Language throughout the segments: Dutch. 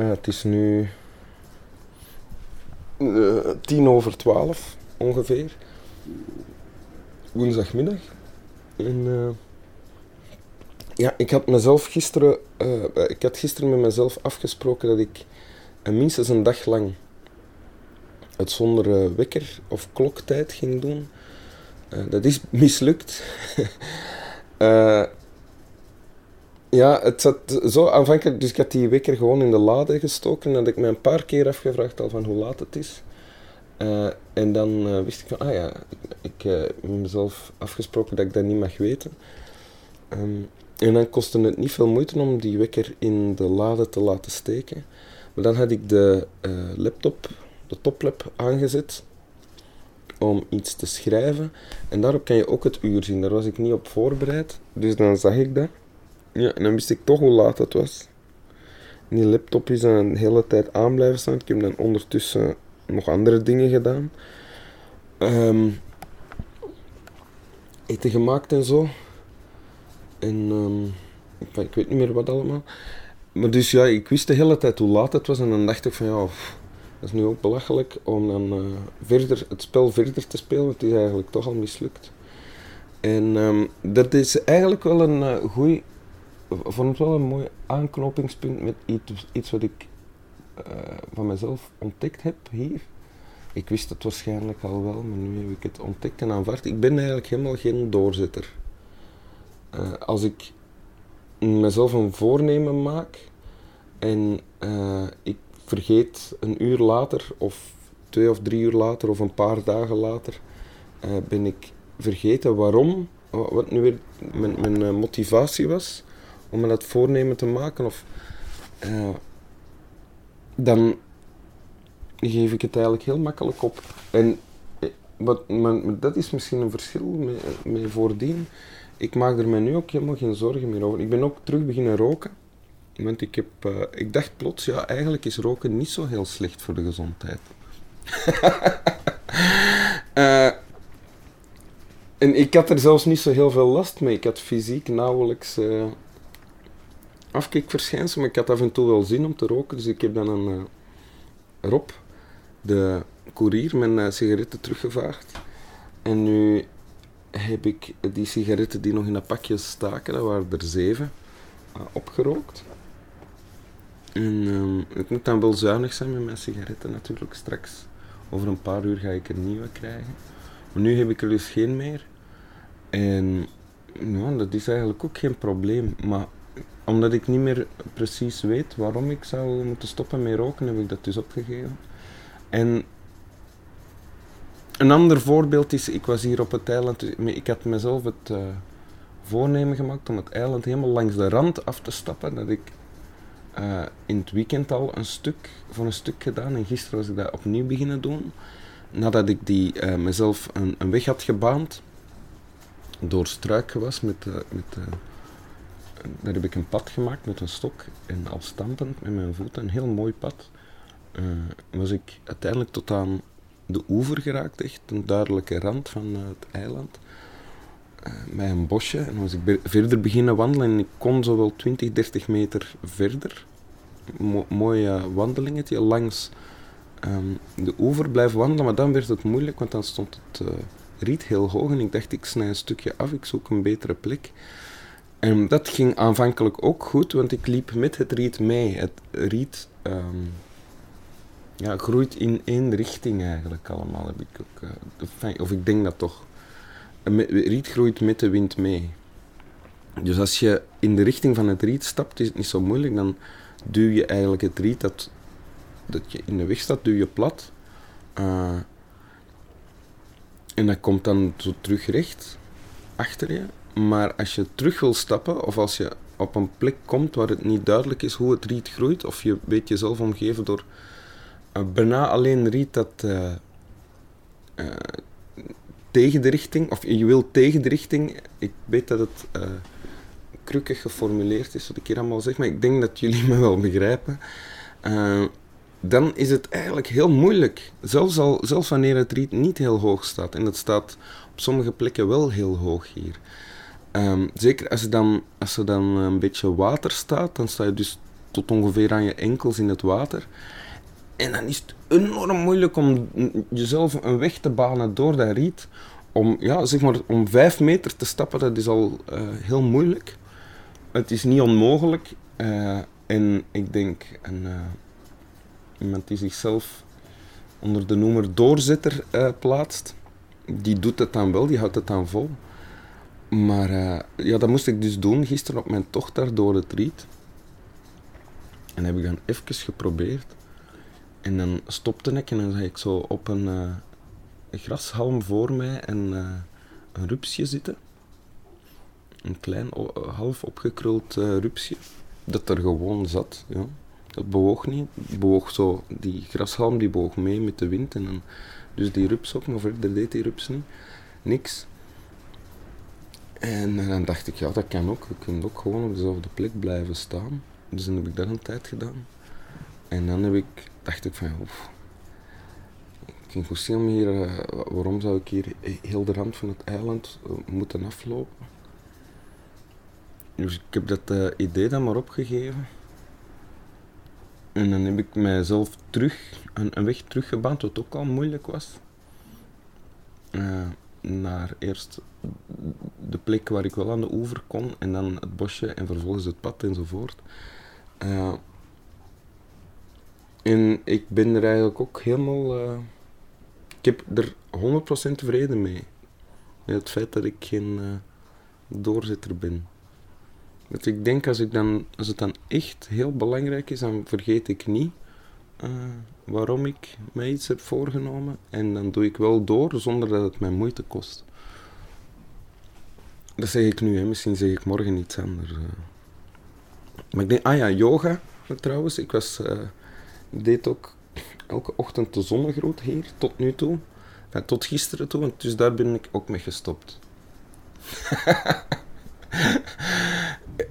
Uh, het is nu uh, tien over twaalf ongeveer. Woensdagmiddag. En, uh, ja, ik had mezelf gisteren, ik had gisteren met mezelf afgesproken dat ik minstens een dag lang het zonder wekker of kloktijd ging doen. dat is mislukt. Ja, het zat zo aanvankelijk. Dus ik had die wekker gewoon in de lade gestoken. En had ik me een paar keer afgevraagd al van hoe laat het is. Uh, en dan uh, wist ik van, ah ja, ik, ik heb mezelf afgesproken dat ik dat niet mag weten. Um, en dan kostte het niet veel moeite om die wekker in de lade te laten steken. Maar dan had ik de laptop, de toplap, aangezet om iets te schrijven. En daarop kan je ook het uur zien. Daar was ik niet op voorbereid. Dus dan zag ik dat. Ja, en dan wist ik toch hoe laat het was. Die laptop is een hele tijd aan blijven staan. Ik heb dan ondertussen nog andere dingen gedaan. Um, eten gemaakt en zo. En um, ik, weet niet meer wat allemaal. Maar dus ja, ik wist de hele tijd hoe laat het was. En dan dacht ik van ja, dat is nu ook belachelijk om dan uh, verder, het spel verder te spelen. Het is eigenlijk toch al mislukt. En um, dat is eigenlijk wel een uh, goeie vond het wel een mooi aanknopingspunt met iets, iets wat ik uh, van mezelf ontdekt heb hier. Ik wist het waarschijnlijk al wel, maar nu heb ik het ontdekt en aanvaard. Ik ben eigenlijk helemaal geen doorzitter. Uh, als ik mezelf een voornemen maak en uh, ik vergeet een uur later of twee of drie uur later of een paar dagen later, ben ik vergeten waarom, wat nu weer mijn, mijn motivatie was om me dat voornemen te maken, of, uh, dan geef ik het eigenlijk heel makkelijk op. En eh, wat, maar, dat is misschien een verschil met, voordien. Ik maak er mij nu ook helemaal geen zorgen meer over. Ik ben ook terug beginnen roken. Want ik, heb, uh, ik dacht plots, ja, eigenlijk is roken niet zo heel slecht voor de gezondheid. en ik had er zelfs niet zo heel veel last mee. Ik had fysiek nauwelijks afkikverschijnsel, maar ik had af en toe wel zin om te roken. Dus ik heb dan een uh, Rob, de koerier, mijn uh, sigaretten teruggevaagd. En nu heb ik die sigaretten die nog in dat pakje staken, dat waren er zeven, uh, opgerookt. En ik moet dan wel zuinig zijn met mijn sigaretten natuurlijk straks. Over een paar uur ga ik er nieuwe krijgen. Maar nu heb ik er dus geen meer. En ja, dat is eigenlijk ook geen probleem. Maar omdat ik niet meer precies weet waarom ik zou moeten stoppen met roken, heb ik dat dus opgegeven. En een ander voorbeeld is, ik was hier op het eiland, ik had mezelf het uh, voornemen gemaakt om het eiland helemaal langs de rand af te stappen. Dat ik uh, in het weekend al een stuk, voor een stuk gedaan en gisteren was ik dat opnieuw beginnen doen. Nadat ik die, uh, mezelf een, een, weg had gebaand, door struikgewas met, met daar heb ik een pad gemaakt met een stok en al stampend met mijn voeten, een heel mooi pad. Uh, was ik uiteindelijk tot aan de oever geraakt, echt een duidelijke rand van uh, het eiland. Uh, bij een bosje en was ik verder beginnen wandelen en ik kon zo wel 20, 30 meter verder. Mo mooi wandelingetje langs um, de oever blijven wandelen, maar dan werd het moeilijk, want dan stond het riet heel hoog en ik dacht ik snij een stukje af, ik zoek een betere plek. En dat ging aanvankelijk ook goed, want ik liep met het riet mee. Het riet um, ja, groeit in één richting eigenlijk allemaal. Heb ik ook, uh, of ik denk dat toch. Riet groeit met de wind mee. Dus als je in de richting van het riet stapt, is het niet zo moeilijk. Dan duw je eigenlijk het riet dat, dat je in de weg staat, duw je plat. Uh, en dat komt dan zo terug recht achter je. Maar als je terug wil stappen, of als je op een plek komt waar het niet duidelijk is hoe het riet groeit, of je weet jezelf omgeven door uh, bijna alleen riet dat uh, uh, tegen de richting, of je wil tegen de richting, ik weet dat het krukkig geformuleerd is wat ik hier allemaal zeg, maar ik denk dat jullie me wel begrijpen. dan is het eigenlijk heel moeilijk, zelfs, al, zelfs wanneer het riet niet heel hoog staat. En het staat op sommige plekken wel heel hoog hier. Um, zeker als er, dan, als er dan een beetje water staat, dan sta je dus tot ongeveer aan je enkels in het water. En dan is het enorm moeilijk om jezelf een weg te banen door dat riet. Om, ja, zeg maar, om vijf meter te stappen, dat is al uh, heel moeilijk. Het is niet onmogelijk. Uh, en ik denk, een, uh, iemand die zichzelf onder de noemer doorzetter plaatst, die doet het dan wel, die houdt het dan vol. Maar ja, dat moest ik dus doen gisteren op mijn tocht daar door het riet. En heb ik dan even geprobeerd. En dan stopte ik en dan zag ik zo op een, uh, grashalm voor mij een, uh, een rupsje zitten. Een klein, half opgekruld rupsje. Dat er gewoon zat. Ja. Dat bewoog niet. Bewoog zo, die grashalm die bewoog mee met de wind. En dan, dus die rups ook, maar verder deed die rups niet. Niks. En dan dacht ik, ja, dat kan ook. Je kunt ook gewoon op dezelfde plek blijven staan. Dus dan heb ik dat een tijd gedaan. En dan heb ik, dacht ik van, oef, ik goed zien hier, uh, waarom zou ik hier heel de rand van het eiland uh, moeten aflopen? Dus ik heb dat idee dan maar opgegeven. En dan heb ik mijzelf terug, een, een weg teruggebaand, wat ook al moeilijk was. Naar eerst de plek waar ik wel aan de oever kon, en dan het bosje en vervolgens het pad enzovoort. Uh, en ik ben er eigenlijk ook helemaal. Uh, ik heb er 100% tevreden mee. Met het feit dat ik geen uh, doorzitter ben. Dat ik denk als, ik dan, als het dan echt heel belangrijk is, dan vergeet ik niet waarom ik mij iets heb voorgenomen. En dan doe ik wel door zonder dat het mij moeite kost. Dat zeg ik nu, hè. misschien zeg ik morgen iets anders. Maar ik denk, ah ja, yoga trouwens. Ik was, uh, deed ook elke ochtend de zonnegroet hier, tot nu toe. tot gisteren toe, dus daar ben ik ook mee gestopt.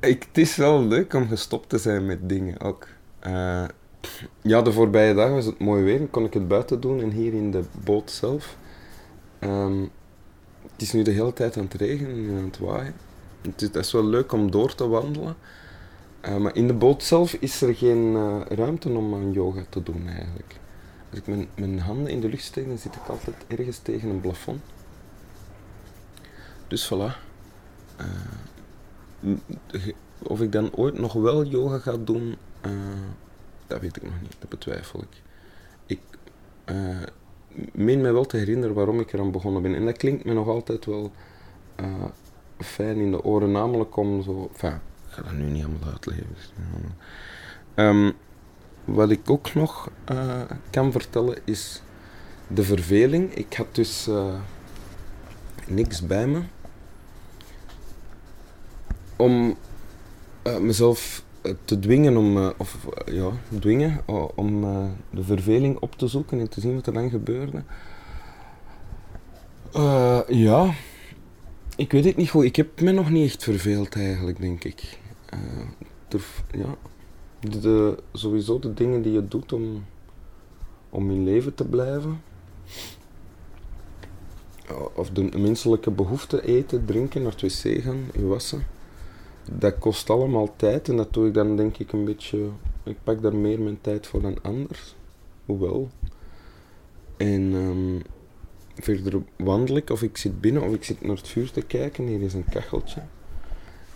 ik, het is wel leuk om gestopt te zijn met dingen ook. Uh, ja, de voorbije dagen was het mooi weer kon ik het buiten doen en hier in de boot zelf. Um, het is nu de hele tijd aan het regenen en aan het waaien. Het is, het is wel leuk om door te wandelen. Uh, maar in de boot zelf is er geen uh, ruimte om aan yoga te doen eigenlijk. Als ik mijn, mijn handen in de lucht steek, dan zit ik altijd ergens tegen een plafond. Dus voilà. Uh, of ik dan ooit nog wel yoga ga doen, dat weet ik nog niet. Dat betwijfel ik. Ik meen me wel te herinneren waarom ik eraan begonnen ben. En dat klinkt me nog altijd wel fijn in de oren, namelijk om zo... Ik ga dat nu niet allemaal uitleggen. Um, wat ik ook nog uh, kan vertellen is de verveling. Ik had dus niks bij me om mezelf te dwingen om, of ja, dwingen om de verveling op te zoeken en te zien wat er dan gebeurde. ja, ik weet het niet goed. Ik heb me nog niet echt verveeld eigenlijk, denk ik. Uh, ja, de, sowieso de dingen die je doet om, om in leven te blijven. Of de menselijke behoefte eten, drinken, naar het wc gaan, je wassen. Dat kost allemaal tijd en dat doe ik dan denk ik een beetje... Ik pak daar meer mijn tijd voor dan anders. Hoewel. En um, verder wandel ik of ik zit binnen of ik zit naar het vuur te kijken. Hier is een kacheltje.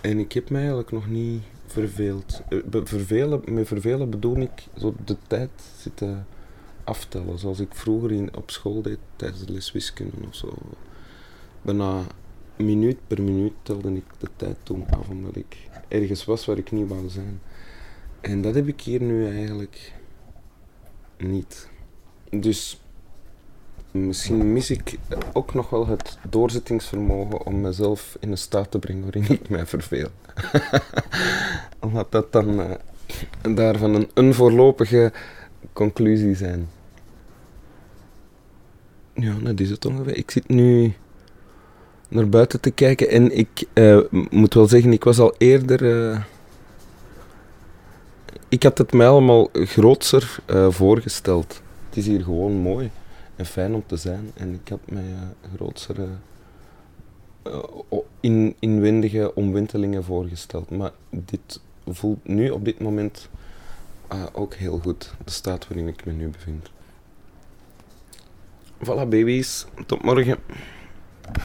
En ik heb me eigenlijk nog niet verveeld. Eh, vervelen, met vervelen bedoel ik zo de tijd zitten aftellen. Zoals ik vroeger in, op school deed tijdens de les wiskunde of zo. Bijna minuut per minuut telde ik de tijd toen af, omdat ik ergens was waar ik niet wou zijn. En dat heb ik hier nu eigenlijk niet. Dus misschien mis ik ook nog wel het doorzettingsvermogen om mezelf in een staat te brengen waarin ik mij verveel. Omdat dat dan uh, daarvan een onvoorlopige conclusie zijn. Ja, dat is het ongeveer. Ik zit nu naar buiten te kijken en ik uh, moet wel zeggen, ik was al eerder. Uh, ik had het mij allemaal grootser voorgesteld. Het is hier gewoon mooi en fijn om te zijn. En ik had mij uh, in, inwendige omwentelingen voorgesteld. Maar dit voelt nu op dit moment uh, ook heel goed. De staat waarin ik me nu bevind. Voilà, baby's. Tot morgen.